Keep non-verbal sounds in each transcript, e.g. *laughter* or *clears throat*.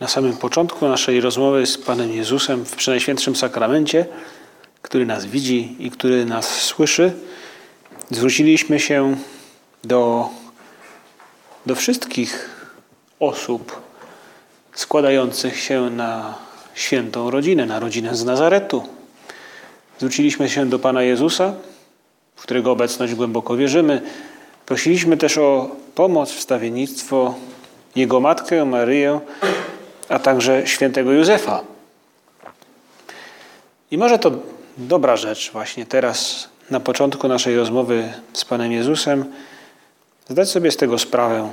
Na samym początku naszej rozmowy z Panem Jezusem w Przenajświętszym Sakramencie, który nas widzi i który nas słyszy, zwróciliśmy się do, do wszystkich osób składających się na świętą rodzinę, na rodzinę z Nazaretu. Zwróciliśmy się do Pana Jezusa, w którego obecność głęboko wierzymy. Prosiliśmy też o pomoc, wstawiennictwo Jego Matkę Maryję, a także świętego Józefa. I może to dobra rzecz właśnie teraz, na początku naszej rozmowy z Panem Jezusem, zdać sobie z tego sprawę,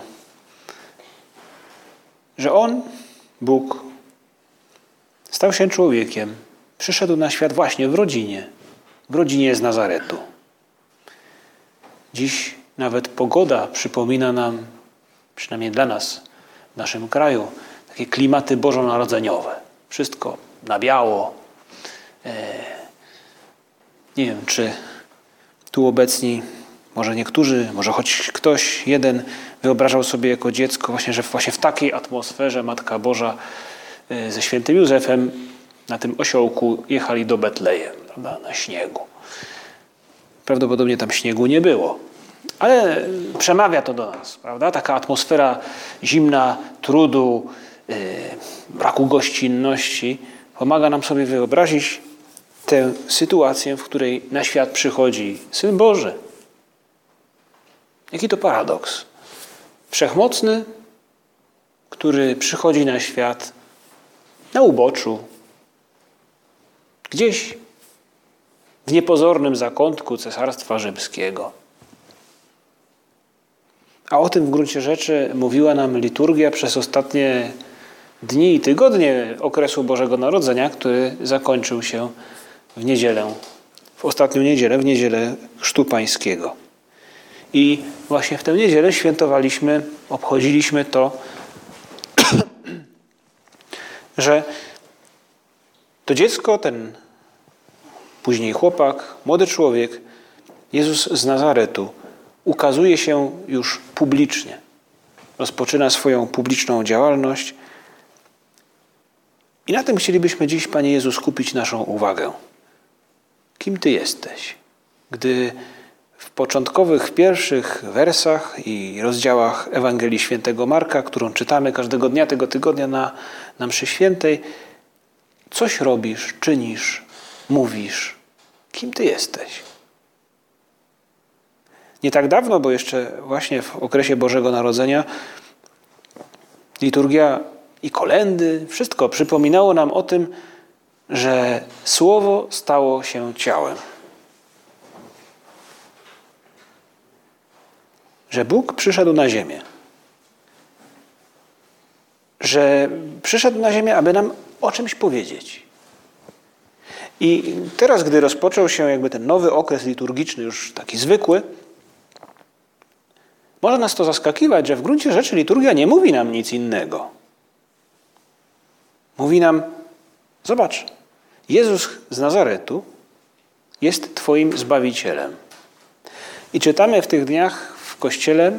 że On, Bóg, stał się człowiekiem, przyszedł na świat właśnie w rodzinie, w rodzinie z Nazaretu. Dziś nawet pogoda przypomina nam, przynajmniej dla nas, w naszym kraju, takie klimaty bożonarodzeniowe. Wszystko na biało. Nie wiem, czy tu obecni, może niektórzy, może choć ktoś jeden wyobrażał sobie jako dziecko właśnie, że właśnie w takiej atmosferze Matka Boża ze świętym Józefem na tym osiołku jechali do Betlejem, prawda, na śniegu. Prawdopodobnie tam śniegu nie było, ale przemawia to do nas, prawda? Taka atmosfera zimna, trudu, braku gościnności pomaga nam sobie wyobrazić tę sytuację, w której na świat przychodzi Syn Boży. Jaki to paradoks? Wszechmocny, który przychodzi na świat na uboczu, gdzieś w niepozornym zakątku Cesarstwa Rzymskiego. A o tym w gruncie rzeczy mówiła nam liturgia przez ostatnie dni i tygodnie okresu Bożego Narodzenia, który zakończył się w niedzielę, w ostatnią niedzielę, w niedzielę Chrztu Pańskiego. I właśnie w tę niedzielę świętowaliśmy, obchodziliśmy to, *clears throat* że to dziecko, ten później chłopak, młody człowiek, Jezus z Nazaretu, ukazuje się już publicznie. Rozpoczyna swoją publiczną działalność. I na tym chcielibyśmy dziś, Panie Jezu, skupić naszą uwagę. Kim Ty jesteś? Gdy w początkowych, pierwszych wersach i rozdziałach Ewangelii Świętego Marka, którą czytamy każdego dnia tego tygodnia na, na mszy świętej, coś robisz, czynisz, mówisz. Kim Ty jesteś? Nie tak dawno, bo jeszcze właśnie w okresie Bożego Narodzenia liturgia i kolendy, wszystko przypominało nam o tym, że Słowo stało się ciałem. Że Bóg przyszedł na ziemię. Że przyszedł na ziemię, aby nam o czymś powiedzieć. I teraz, gdy rozpoczął się jakby ten nowy okres liturgiczny, już taki zwykły, może nas to zaskakiwać, że w gruncie rzeczy liturgia nie mówi nam nic innego. Mówi nam, zobacz, Jezus z Nazaretu jest Twoim Zbawicielem. I czytamy w tych dniach w Kościele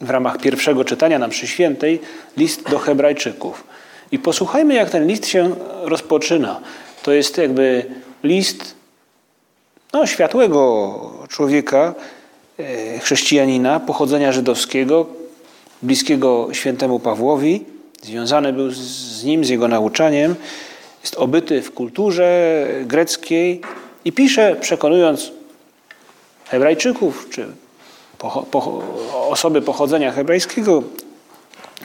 w ramach pierwszego czytania na mszy świętej list do hebrajczyków. I posłuchajmy, jak ten list się rozpoczyna. To jest jakby list no, światłego człowieka, chrześcijanina pochodzenia żydowskiego, bliskiego świętemu Pawłowi, związany był z nim, z jego nauczaniem, jest obyty w kulturze greckiej i pisze, przekonując Hebrajczyków, czy osoby pochodzenia hebrajskiego,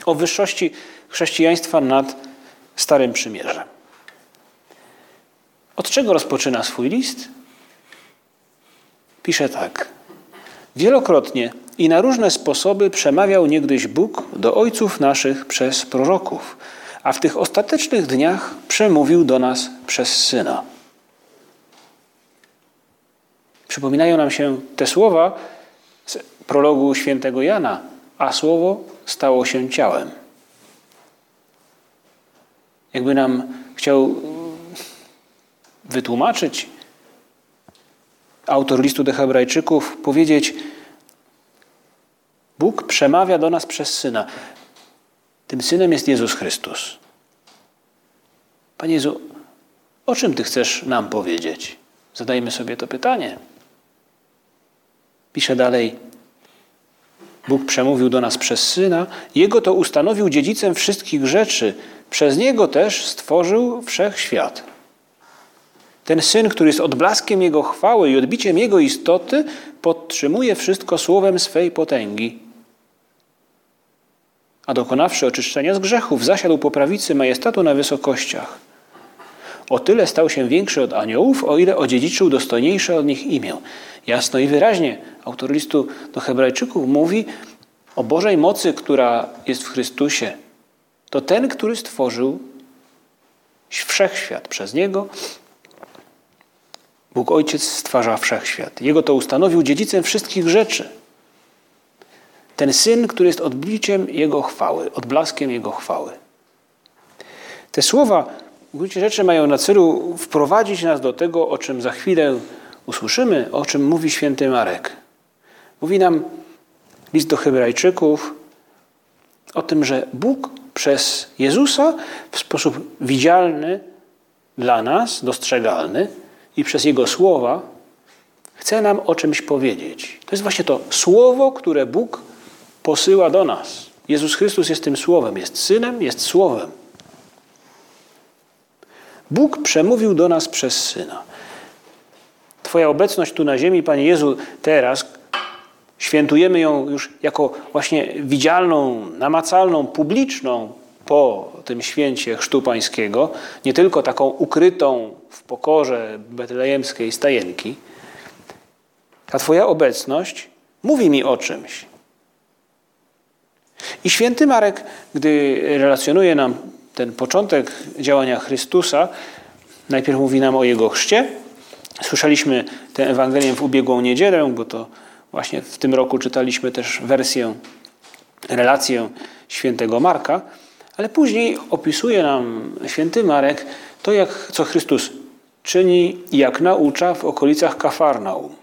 o wyższości chrześcijaństwa nad Starym Przymierzem. Od czego rozpoczyna swój list? Pisze tak. Wielokrotnie I na różne sposoby przemawiał niegdyś Bóg do ojców naszych przez proroków, a w tych ostatecznych dniach przemówił do nas przez Syna. Przypominają nam się te słowa z prologu świętego Jana, a słowo stało się ciałem. Jakby nam chciał wytłumaczyć autor listu do Hebrajczyków, powiedzieć: Bóg przemawia do nas przez syna. Tym synem jest Jezus Chrystus. Panie Jezu, o czym Ty chcesz nam powiedzieć? Zadajmy sobie to pytanie. Pisze dalej: Bóg przemówił do nas przez syna, Jego to ustanowił dziedzicem wszystkich rzeczy, przez Niego też stworzył wszechświat. Ten syn, który jest odblaskiem Jego chwały i odbiciem Jego istoty, podtrzymuje wszystko słowem swej potęgi. A dokonawszy oczyszczenia z grzechów, zasiadł po prawicy majestatu na wysokościach. O tyle stał się większy od aniołów, o ile odziedziczył dostojniejsze od nich imię. Jasno i wyraźnie autor listu do Hebrajczyków mówi o Bożej mocy, która jest w Chrystusie. To ten, który stworzył wszechświat przez Niego. Bóg Ojciec stwarza wszechświat. Jego to ustanowił dziedzicem wszystkich rzeczy. Ten Syn, który jest odbiciem Jego chwały, odblaskiem Jego chwały. Te słowa w gruncie rzeczy mają na celu wprowadzić nas do tego, o czym za chwilę usłyszymy, o czym mówi święty Marek. Mówi nam list do Hebrajczyków o tym, że Bóg przez Jezusa w sposób widzialny dla nas, dostrzegalny i przez Jego słowa chce nam o czymś powiedzieć. To jest właśnie to słowo, które Bóg posyła do nas. Jezus Chrystus jest tym słowem, jest synem, jest słowem. Bóg przemówił do nas przez syna. Twoja obecność tu na ziemi, Panie Jezu, teraz świętujemy ją już jako właśnie widzialną, namacalną, publiczną po tym święcie chrztu pańskiego, nie tylko taką ukrytą w pokorze betlejemskiej stajenki. Ta Twoja obecność mówi mi o czymś. I święty Marek, gdy relacjonuje nam ten początek działania Chrystusa, najpierw mówi nam o Jego chrzcie, Słyszeliśmy tę Ewangelię w ubiegłą niedzielę, bo to właśnie w tym roku czytaliśmy też wersję, relację świętego Marka, ale później opisuje nam święty Marek to, jak, co Chrystus czyni jak naucza w okolicach Kafarnaum.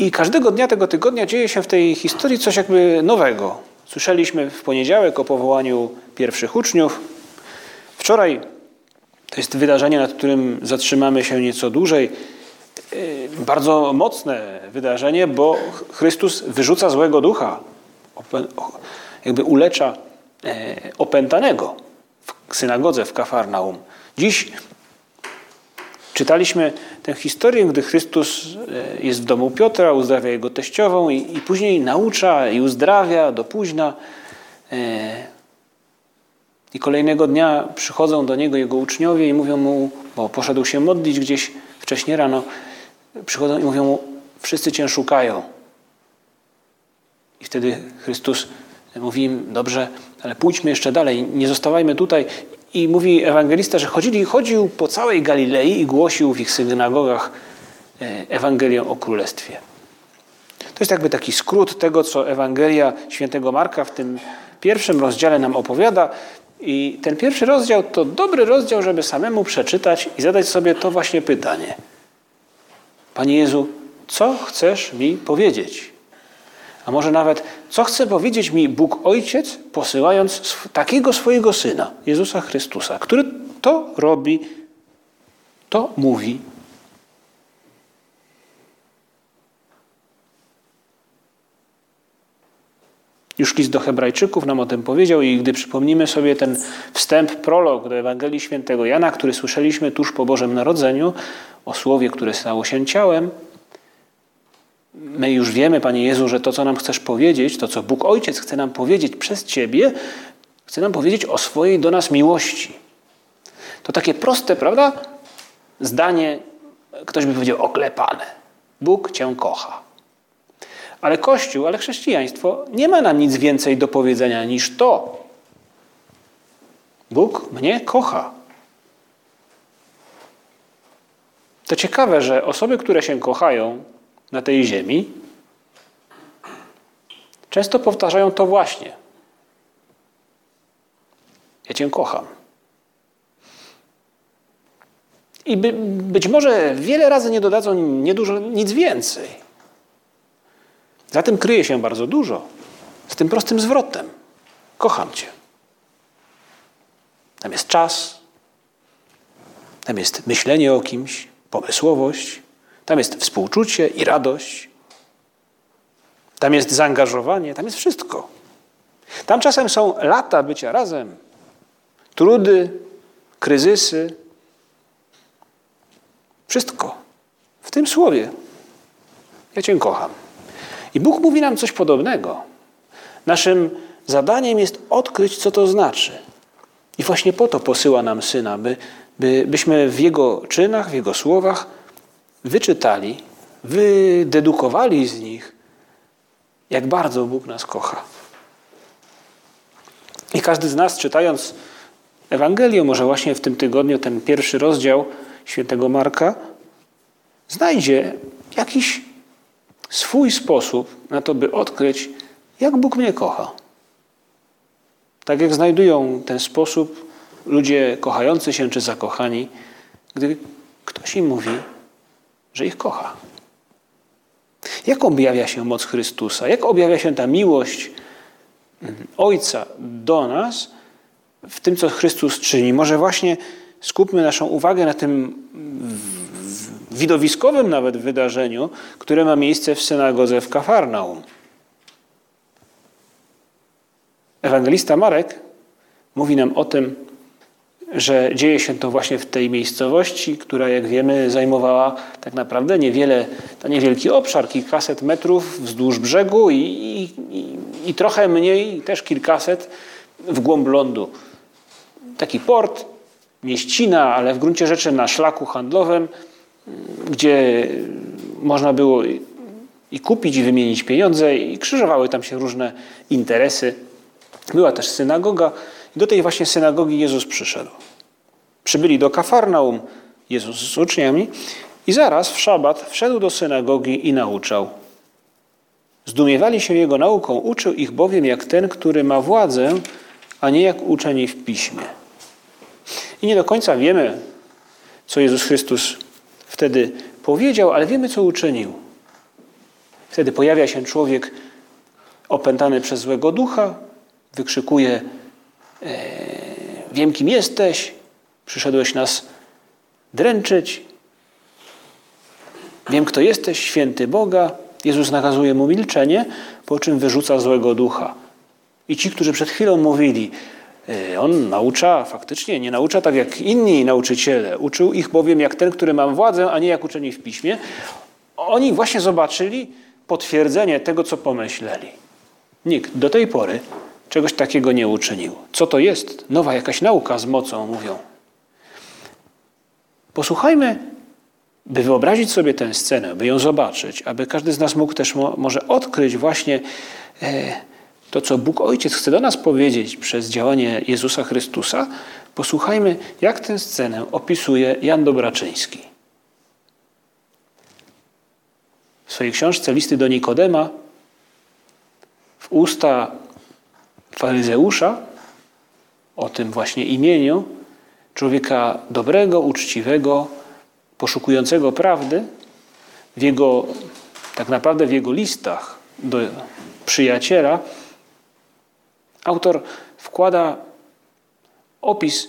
I każdego dnia tego tygodnia dzieje się w tej historii coś jakby nowego. Słyszeliśmy w poniedziałek o powołaniu pierwszych uczniów. Wczoraj to jest wydarzenie, nad którym zatrzymamy się nieco dłużej. Y, bardzo mocne wydarzenie, bo Chrystus wyrzuca złego ducha, jakby ulecza e, opętanego w synagodze w Kafarnaum. Dziś czytaliśmy tę historię, gdy Chrystus e, jest w domu Piotra, uzdrawia jego teściową i, i później naucza i uzdrawia do późna. E, i kolejnego dnia przychodzą do niego jego uczniowie i mówią mu, bo poszedł się modlić gdzieś wcześniej rano, przychodzą i mówią mu, wszyscy cię szukają. I wtedy Chrystus mówi im, dobrze, ale pójdźmy jeszcze dalej, nie zostawajmy tutaj. I mówi ewangelista, że chodzili, chodził po całej Galilei i głosił w ich synagogach e, Ewangelię o Królestwie. To jest jakby taki skrót tego, co Ewangelia świętego Marka w tym pierwszym rozdziale nam opowiada. I ten pierwszy rozdział to dobry rozdział, żeby samemu przeczytać i zadać sobie to właśnie pytanie. Panie Jezu, co chcesz mi powiedzieć? A może nawet, co chce powiedzieć mi Bóg Ojciec, posyłając takiego swojego Syna, Jezusa Chrystusa, który to robi, to mówi? Już list do Hebrajczyków nam o tym powiedział i gdy przypomnimy sobie ten wstęp, prolog do Ewangelii Świętego Jana, który słyszeliśmy tuż po Bożym Narodzeniu, o słowie, które stało się ciałem, my już wiemy, Panie Jezu, że to, co nam chcesz powiedzieć, to, co Bóg Ojciec chce nam powiedzieć przez Ciebie, chce nam powiedzieć o swojej do nas miłości. To takie proste, prawda? Zdanie, ktoś by powiedział, oklepane. Bóg Cię kocha. Ale Kościół, ale chrześcijaństwo nie ma nam nic więcej do powiedzenia niż to. Bóg mnie kocha. To ciekawe, że osoby, które się kochają na tej ziemi, często powtarzają to właśnie. Ja Cię kocham. I by, być może wiele razy nie dodadzą niedużo, nic więcej. Za tym kryje się bardzo dużo. Z tym prostym zwrotem. Kocham Cię. Tam jest czas, tam jest myślenie o kimś, pomysłowość, tam jest współczucie i radość, tam jest zaangażowanie, tam jest wszystko. Tam czasem są lata bycia razem, trudy, kryzysy. Wszystko w tym słowie. Ja Cię kocham. I Bóg mówi nam coś podobnego. Naszym zadaniem jest odkryć, co to znaczy. I właśnie po to posyła nam Syna, by, by, byśmy w Jego czynach, w Jego słowach wyczytali, wydedukowali z nich, jak bardzo Bóg nas kocha. I każdy z nas, czytając Ewangelię, może właśnie w tym tygodniu, ten pierwszy rozdział świętego Marka, znajdzie jakiś swój sposób na to, by odkryć, jak Bóg mnie kocha. Tak jak znajdują ten sposób ludzie kochający się czy zakochani, gdy ktoś im mówi, że ich kocha. Jak objawia się moc Chrystusa? Jak objawia się ta miłość Ojca do nas w tym, co Chrystus czyni? Może właśnie skupmy naszą uwagę na tym widowiskowym nawet wydarzeniu, które ma miejsce w synagodze w Kafarnaum. Ewangelista Marek mówi nam o tym, że dzieje się to właśnie w tej miejscowości, która, jak wiemy, zajmowała tak naprawdę niewiele, to niewielki obszar, kilkaset metrów wzdłuż brzegu i, i, i trochę mniej, też kilkaset w głąb lądu. Taki port, mieścina, ale w gruncie rzeczy na szlaku handlowym, gdzie można było i kupić, i wymienić pieniądze, i krzyżowały tam się różne interesy. Była też synagoga, do tej właśnie synagogi Jezus przyszedł. Przybyli do Kafarnaum Jezus z uczniami i zaraz w szabat wszedł do synagogi i nauczał. Zdumiewali się jego nauką, uczył ich bowiem jak ten, który ma władzę, a nie jak uczeni w piśmie. I nie do końca wiemy, co Jezus Chrystus wtedy powiedział, ale wiemy, co uczynił. Wtedy pojawia się człowiek opętany przez złego ducha, wykrzykuje: Wiem, kim jesteś, przyszedłeś nas dręczyć. Wiem, kto jesteś, święty Boga. Jezus nakazuje mu milczenie, po czym wyrzuca złego ducha. I ci, którzy przed chwilą mówili, e, on naucza, faktycznie nie naucza tak jak inni nauczyciele. Uczył ich bowiem jak ten, który mam władzę, a nie jak uczeni w piśmie. Oni właśnie zobaczyli potwierdzenie tego, co pomyśleli. Nikt do tej pory czegoś takiego nie uczynił. Co to jest? Nowa jakaś nauka z mocą, mówią. Posłuchajmy, by wyobrazić sobie tę scenę, by ją zobaczyć, aby każdy z nas mógł też mo może odkryć właśnie e, to, co Bóg Ojciec chce do nas powiedzieć przez działanie Jezusa Chrystusa. Posłuchajmy, jak tę scenę opisuje Jan Dobraczyński. W swojej książce Listy do Nikodema w usta faryzeusza o tym właśnie imieniu, człowieka dobrego, uczciwego, poszukującego prawdy, w jego, tak naprawdę w jego listach do przyjaciela, autor wkłada opis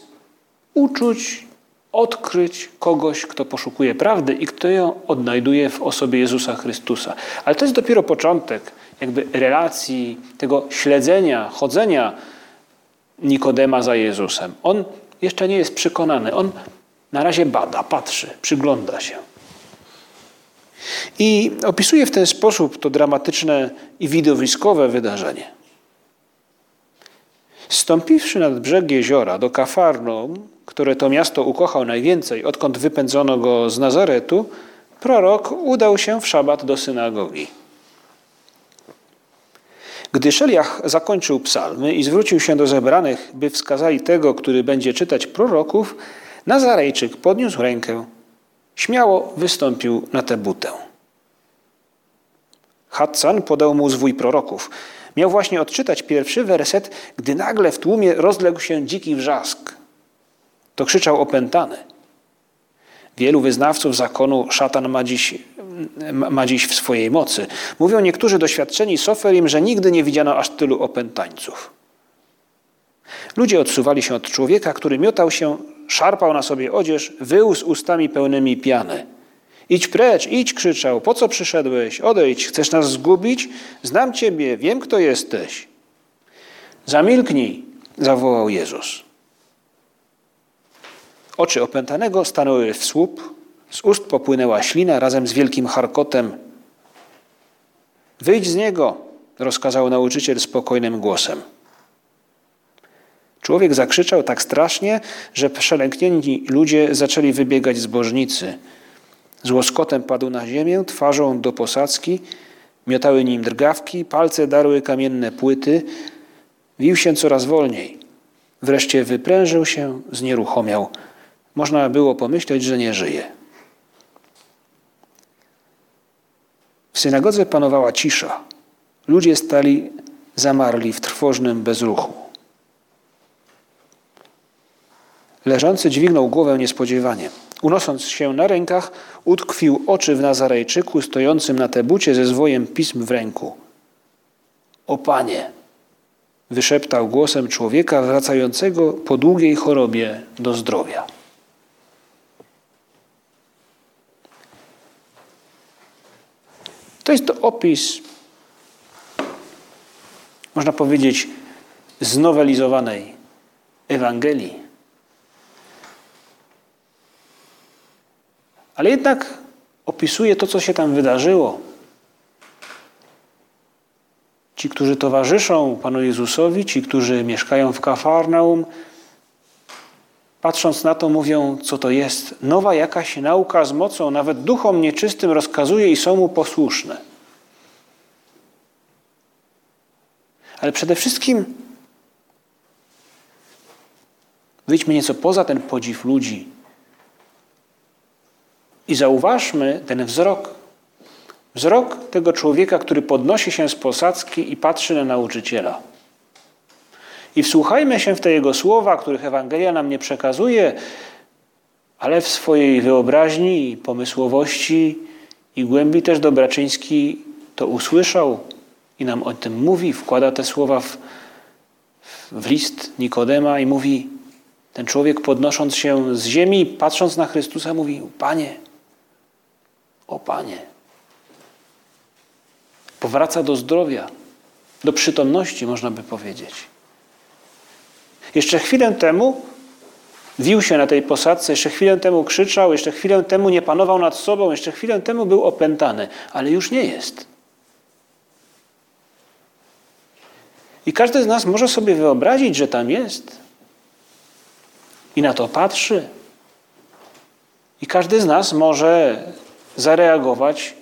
uczuć, odkryć kogoś, kto poszukuje prawdy i kto ją odnajduje w osobie Jezusa Chrystusa. Ale to jest dopiero początek jakby relacji, tego śledzenia, chodzenia Nikodema za Jezusem. On jeszcze nie jest przekonany. On na razie bada, patrzy, przygląda się. I opisuje w ten sposób to dramatyczne i widowiskowe wydarzenie. Stąpiwszy nad brzeg jeziora do Kafarnaum, które to miasto ukochał najwięcej, odkąd wypędzono go z Nazaretu, prorok udał się w szabat do synagogi. Gdy Szeliach zakończył psalmy i zwrócił się do zebranych, by wskazali tego, który będzie czytać proroków, Nazarejczyk podniósł rękę, śmiało wystąpił na tę butę. Hatsan podał mu zwój proroków. Miał właśnie odczytać pierwszy werset, gdy nagle w tłumie rozległ się dziki wrzask. To krzyczał opętany. Wielu wyznawców zakonu szatan ma dziś, ma dziś w swojej mocy. Mówią niektórzy doświadczeni soferim, że nigdy nie widziano aż tylu opętańców. Ludzie odsuwali się od człowieka, który miotał się, szarpał na sobie odzież, wył z ustami pełnymi piany. Idź precz, idź, krzyczał. Po co przyszedłeś? Odejdź, chcesz nas zgubić? Znam ciebie, wiem, kto jesteś. Zamilknij, zawołał Jezus. Oczy opętanego stanęły w słup, z ust popłynęła ślina razem z wielkim charkotem. Wyjdź z niego, rozkazał nauczyciel spokojnym głosem. Człowiek zakrzyczał tak strasznie, że przelęknięci ludzie zaczęli wybiegać zbożnicy. Z łoskotem padł na ziemię, twarzą do posadzki, miotały nim drgawki, palce darły kamienne płyty, wił się coraz wolniej. Wreszcie wyprężył się, znieruchomiał. Można było pomyśleć, że nie żyje. W synagodze panowała cisza. Ludzie stali zamarli w trwożnym bezruchu. Leżący dźwignął głowę niespodziewanie. Unosząc się na rękach, utkwił oczy w Nazarejczyku stojącym na tebucie ze zwojem pism w ręku. O Panie! wyszeptał głosem człowieka wracającego po długiej chorobie do zdrowia. To jest to opis, można powiedzieć, znowelizowanej Ewangelii. Ale jednak opisuje to, co się tam wydarzyło. Ci, którzy towarzyszą Panu Jezusowi, ci, którzy mieszkają w Kafarnaum, patrząc na to, mówią, co to jest. Nowa jakaś nauka z mocą, nawet duchom nieczystym rozkazuje i są mu posłuszne. Ale przede wszystkim wyjdźmy nieco poza ten podziw ludzi i zauważmy ten wzrok. Wzrok tego człowieka, który podnosi się z posadzki i patrzy na nauczyciela. I wsłuchajmy się w te jego słowa, których Ewangelia nam nie przekazuje, ale w swojej wyobraźni i pomysłowości i głębi też Dobraczyński to usłyszał i nam o tym mówi, wkłada te słowa w, w list Nikodema i mówi, ten człowiek podnosząc się z ziemi, patrząc na Chrystusa, mówi, Panie, o Panie. Powraca do zdrowia, do przytomności, można by powiedzieć. Jeszcze chwilę temu wił się na tej posadce, jeszcze chwilę temu krzyczał, jeszcze chwilę temu nie panował nad sobą, jeszcze chwilę temu był opętany, ale już nie jest. I każdy z nas może sobie wyobrazić, że tam jest. I na to patrzy. I każdy z nas może zareagować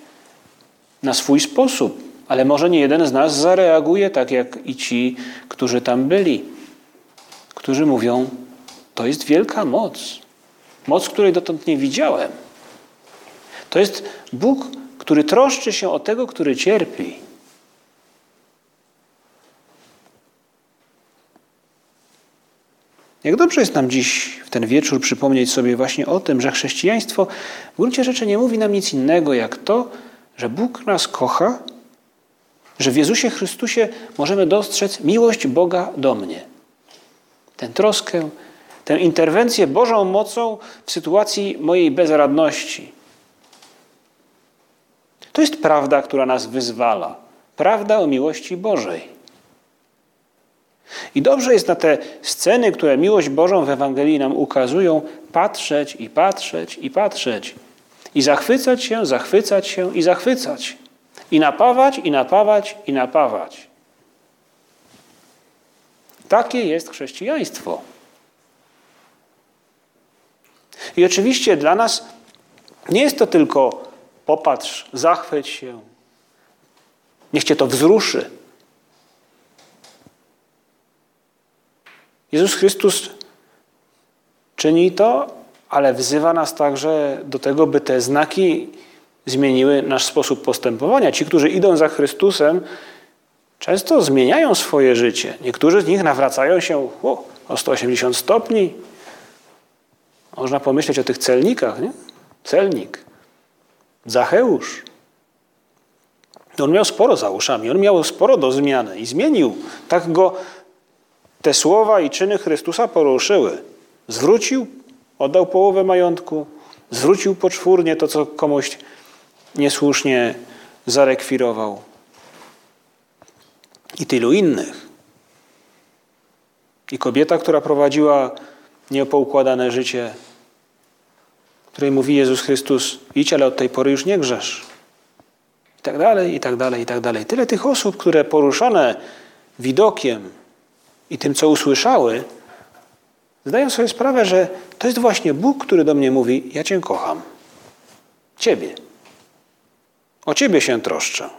na swój sposób, ale może nie jeden z nas zareaguje tak jak i ci, którzy tam byli, którzy mówią: To jest wielka moc, moc, której dotąd nie widziałem. To jest Bóg, który troszczy się o tego, który cierpi. Jak dobrze jest nam dziś, w ten wieczór, przypomnieć sobie właśnie o tym, że chrześcijaństwo w gruncie rzeczy nie mówi nam nic innego, jak to, że Bóg nas kocha, że w Jezusie Chrystusie możemy dostrzec miłość Boga do mnie. Tę troskę, tę interwencję Bożą mocą w sytuacji mojej bezradności. To jest prawda, która nas wyzwala. Prawda o miłości Bożej. I dobrze jest na te sceny, które miłość Bożą w Ewangelii nam ukazują, patrzeć i patrzeć i patrzeć. I zachwycać się, zachwycać się i zachwycać. I napawać, i napawać, i napawać. Takie jest chrześcijaństwo. I oczywiście dla nas nie jest to tylko popatrz, zachwyć się, niech cię to wzruszy. Jezus Chrystus czyni to, ale wzywa nas także do tego, by te znaki zmieniły nasz sposób postępowania. Ci, którzy idą za Chrystusem, często zmieniają swoje życie. Niektórzy z nich nawracają się o, o 180 stopni. Można pomyśleć o tych celnikach, nie? Celnik, Zacheusz. On miał sporo za uszami, on miał sporo do zmiany i zmienił. Tak go te słowa i czyny Chrystusa poruszyły. Zwrócił, oddał połowę majątku, zwrócił poczwórnie to, co komuś niesłusznie zarekwirował. I tylu innych. I kobieta, która prowadziła niepoukładane życie, której mówi Jezus Chrystus: idź, ale od tej pory już nie grzesz. I tak dalej, i tak dalej, i tak dalej. Tyle tych osób, które poruszone widokiem i tym, co usłyszały, zdają sobie sprawę, że to jest właśnie Bóg, który do mnie mówi: Ja Cię kocham. Ciebie. O Ciebie się troszczę.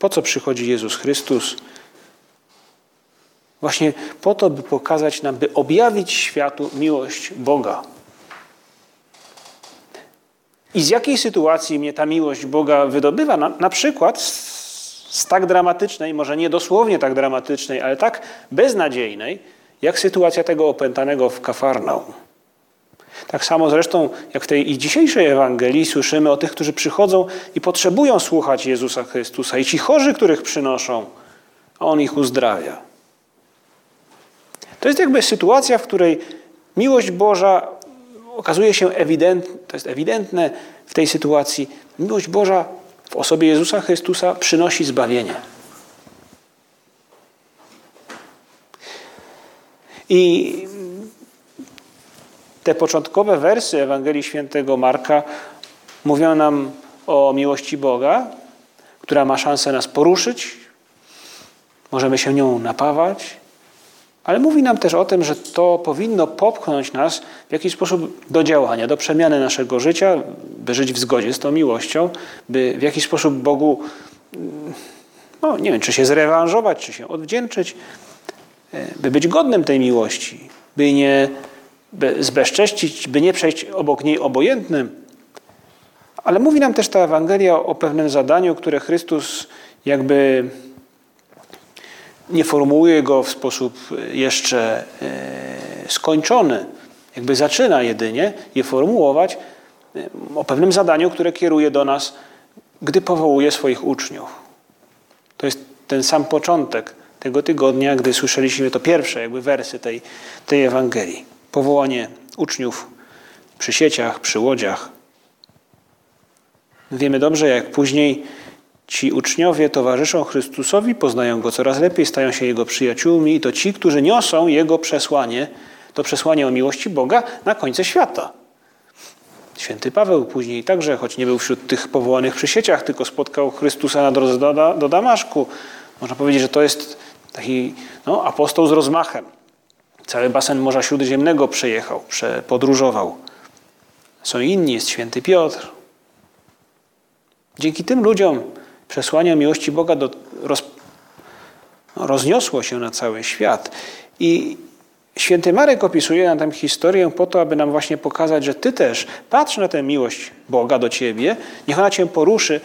Po co przychodzi Jezus Chrystus? Właśnie po to, by pokazać nam, by objawić światu miłość Boga. I z jakiej sytuacji mnie ta miłość Boga wydobywa? Na, na przykład z, z tak dramatycznej, może nie dosłownie tak dramatycznej, ale tak beznadziejnej, jak sytuacja tego opętanego w Kafarnaum. Tak samo zresztą, jak w tej i dzisiejszej Ewangelii słyszymy o tych, którzy przychodzą i potrzebują słuchać Jezusa Chrystusa, i ci chorzy, których przynoszą, a On ich uzdrawia. To jest jakby sytuacja, w której miłość Boża okazuje się ewidentna, to jest ewidentne w tej sytuacji, miłość Boża w osobie Jezusa Chrystusa przynosi zbawienie. I te początkowe wersy Ewangelii Świętego Marka mówią nam o miłości Boga, która ma szansę nas poruszyć, możemy się nią napawać, ale mówi nam też o tym, że to powinno popchnąć nas w jakiś sposób do działania, do przemiany naszego życia, by żyć w zgodzie z tą miłością, by w jakiś sposób Bogu, no nie wiem, czy się zrewanżować, czy się odwdzięczyć, by być godnym tej miłości, by nie by zbezcześcić, by nie przejść obok niej obojętnym. Ale mówi nam też ta Ewangelia o pewnym zadaniu, które Chrystus jakby nie formułuje go w sposób jeszcze e, skończony, jakby zaczyna jedynie je formułować e, o pewnym zadaniu, które kieruje do nas, gdy powołuje swoich uczniów. To jest ten sam początek tego tygodnia, gdy słyszeliśmy to pierwsze jakby wersy tej, tej Ewangelii powołanie uczniów przy sieciach, przy łodziach. Wiemy dobrze, jak później ci uczniowie towarzyszą Chrystusowi, poznają Go coraz lepiej, stają się Jego przyjaciółmi i to ci, którzy niosą Jego przesłanie, to przesłanie o miłości Boga na końcu świata. Święty Paweł później także, choć nie był wśród tych powołanych przy sieciach, tylko spotkał Chrystusa na drodze do, do Damaszku. Można powiedzieć, że to jest taki no, apostoł z rozmachem. Cały basen Morza Śródziemnego przejechał, podróżował. Są inni, jest święty Piotr. Dzięki tym ludziom przesłanie miłości Boga do, roz, rozniosło się na cały świat. I święty Marek opisuje nam tę historię po to, aby nam właśnie pokazać, że ty też patrz na tę miłość Boga do ciebie, niech ona cię poruszy,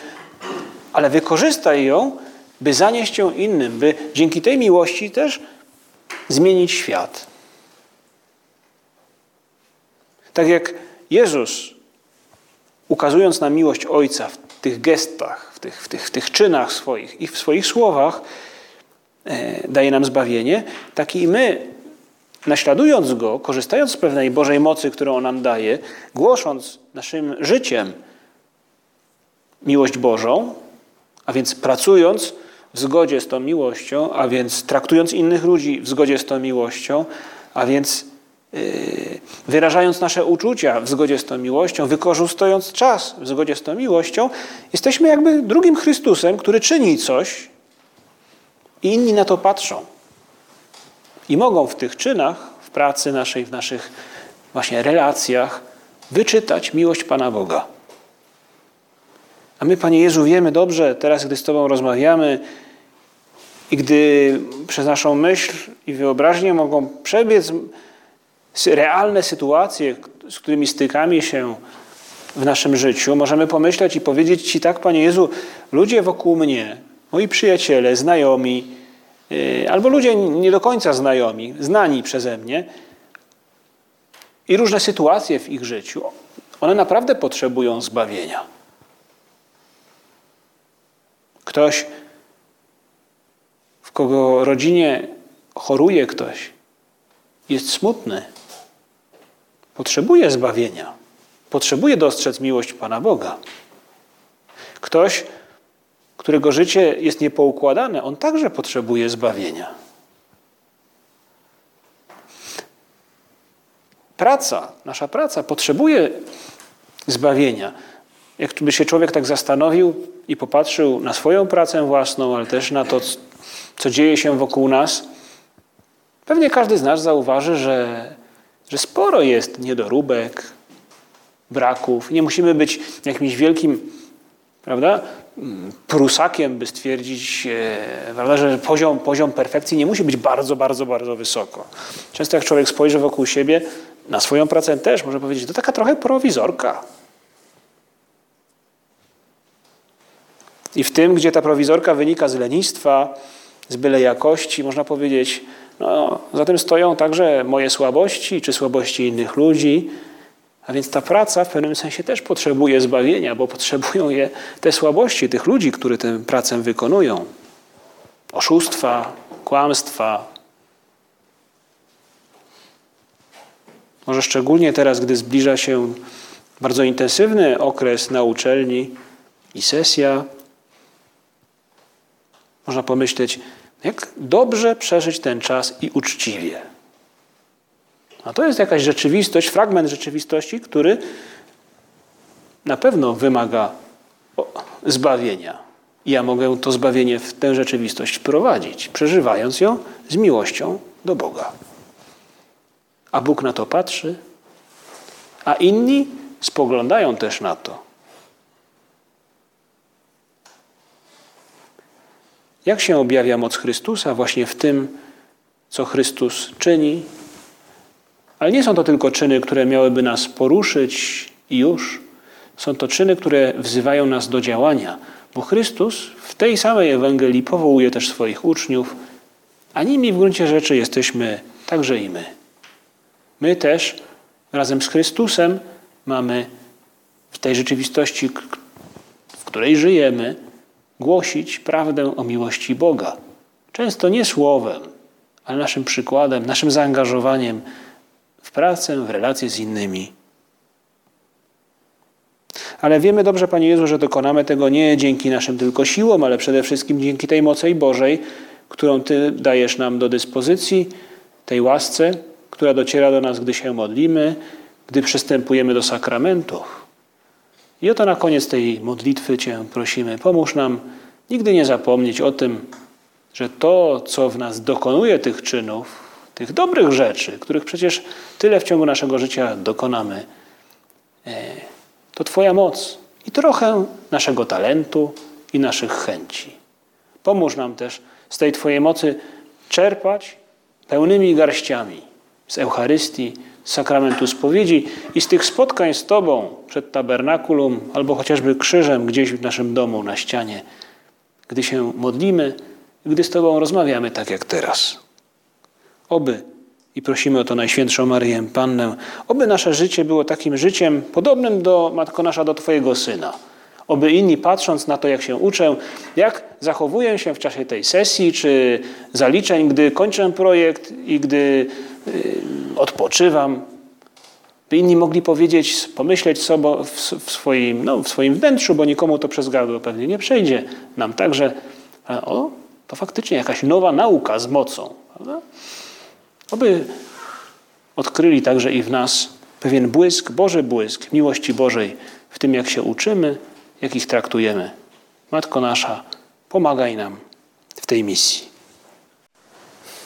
ale wykorzystaj ją, by zanieść ją innym, by dzięki tej miłości też zmienić świat. Tak jak Jezus, ukazując na miłość Ojca w tych gestach, w tych, w tych, w tych czynach swoich i w swoich słowach, e, daje nam zbawienie, tak i my, naśladując Go, korzystając z pewnej Bożej mocy, którą On nam daje, głosząc naszym życiem miłość Bożą, a więc pracując w zgodzie z tą miłością, a więc traktując innych ludzi w zgodzie z tą miłością, a więc wyrażając nasze uczucia w zgodzie z tą miłością, wykorzystując czas w zgodzie z tą miłością, jesteśmy jakby drugim Chrystusem, który czyni coś i inni na to patrzą. I mogą w tych czynach, w pracy naszej, w naszych właśnie relacjach wyczytać miłość Pana Boga. A my, Panie Jezu, wiemy dobrze, teraz gdy z Tobą rozmawiamy, I gdy przez naszą myśl i wyobraźnię mogą przebiec realne sytuacje, z którymi stykamy się w naszym życiu, możemy pomyśleć i powiedzieć Ci tak, Panie Jezu, ludzie wokół mnie, moi przyjaciele, znajomi, yy, albo ludzie nie do końca znajomi, znani przeze mnie i różne sytuacje w ich życiu, one naprawdę potrzebują zbawienia. Ktoś, w kogo rodzinie choruje ktoś, jest smutny, potrzebuje zbawienia, potrzebuje dostrzec miłość Pana Boga. Ktoś, którego życie jest niepoukładane, on także potrzebuje zbawienia. Praca, nasza praca potrzebuje zbawienia. Jakby się człowiek tak zastanowił i popatrzył na swoją pracę własną, ale też na to, co dzieje się wokół nas, pewnie każdy z nas zauważy, że, że sporo jest niedoróbek, braków. Nie musimy być jakimś wielkim, prawda, prusakiem, by stwierdzić, e, prawda, że poziom, poziom perfekcji nie musi być bardzo, bardzo, bardzo wysoko. Często jak człowiek spojrzy wokół siebie, na swoją pracę też może powiedzieć, to taka trochę prowizorka. I w tym, gdzie ta prowizorka wynika z lenistwa, z byle jakości, można powiedzieć, no, za tym stoją także moje słabości czy słabości innych ludzi. A więc ta praca w pewnym sensie też potrzebuje zbawienia, bo potrzebują je te słabości tych ludzi, którzy tę pracę wykonują. Oszustwa, kłamstwa. Może szczególnie teraz, gdy zbliża się bardzo intensywny okres na uczelni i sesja, można pomyśleć, jak dobrze przeżyć ten czas i uczciwie. A to jest jakaś rzeczywistość, fragment rzeczywistości, który na pewno wymaga zbawienia. I ja mogę to zbawienie w tę rzeczywistość wprowadzić, przeżywając ją z miłością do Boga. A Bóg na to patrzy, a inni spoglądają też na to. Jak się objawia moc Chrystusa? Właśnie w tym, co Chrystus czyni. Ale nie są to tylko czyny, które miałyby nas poruszyć i już. Są to czyny, które wzywają nas do działania, bo Chrystus w tej samej Ewangelii powołuje też swoich uczniów, a nimi w gruncie rzeczy jesteśmy także i my. My też razem z Chrystusem mamy w tej rzeczywistości, w której żyjemy, głosić prawdę o miłości Boga. Często nie słowem, ale naszym przykładem, naszym zaangażowaniem w pracę, w relacje z innymi. Ale wiemy dobrze, Panie Jezu, że dokonamy tego nie dzięki naszym tylko siłom, ale przede wszystkim dzięki tej mocy Bożej, którą Ty dajesz nam do dyspozycji, tej łasce, która dociera do nas, gdy się modlimy, gdy przystępujemy do sakramentów. I oto na koniec tej modlitwy Cię prosimy, pomóż nam nigdy nie zapomnieć o tym, że to, co w nas dokonuje tych czynów, tych dobrych rzeczy, których przecież tyle w ciągu naszego życia dokonamy, e, to Twoja moc i trochę naszego talentu i naszych chęci. Pomóż nam też z tej Twojej mocy czerpać pełnymi garściami z Eucharystii, sakramentu spowiedzi i z tych spotkań z Tobą przed tabernakulum albo chociażby krzyżem gdzieś w naszym domu na ścianie, gdy się modlimy, gdy z Tobą rozmawiamy tak jak teraz. Oby, i prosimy o to Najświętszą Maryję Pannę, oby nasze życie było takim życiem podobnym do, Matko Nasza, do Twojego Syna. Oby inni, patrząc na to, jak się uczę, jak zachowuję się w czasie tej sesji czy zaliczeń, gdy kończę projekt i gdy odpoczywam. By inni mogli powiedzieć, pomyśleć sobie w swoim, no, w swoim wnętrzu, bo nikomu to przez gardło pewnie nie przejdzie. Nam także, o, to faktycznie jakaś nowa nauka z mocą. Prawda? Oby odkryli także i w nas pewien błysk, Boży błysk miłości Bożej w tym, jak się uczymy, jak ich traktujemy. Matko nasza, pomagaj nam w tej misji.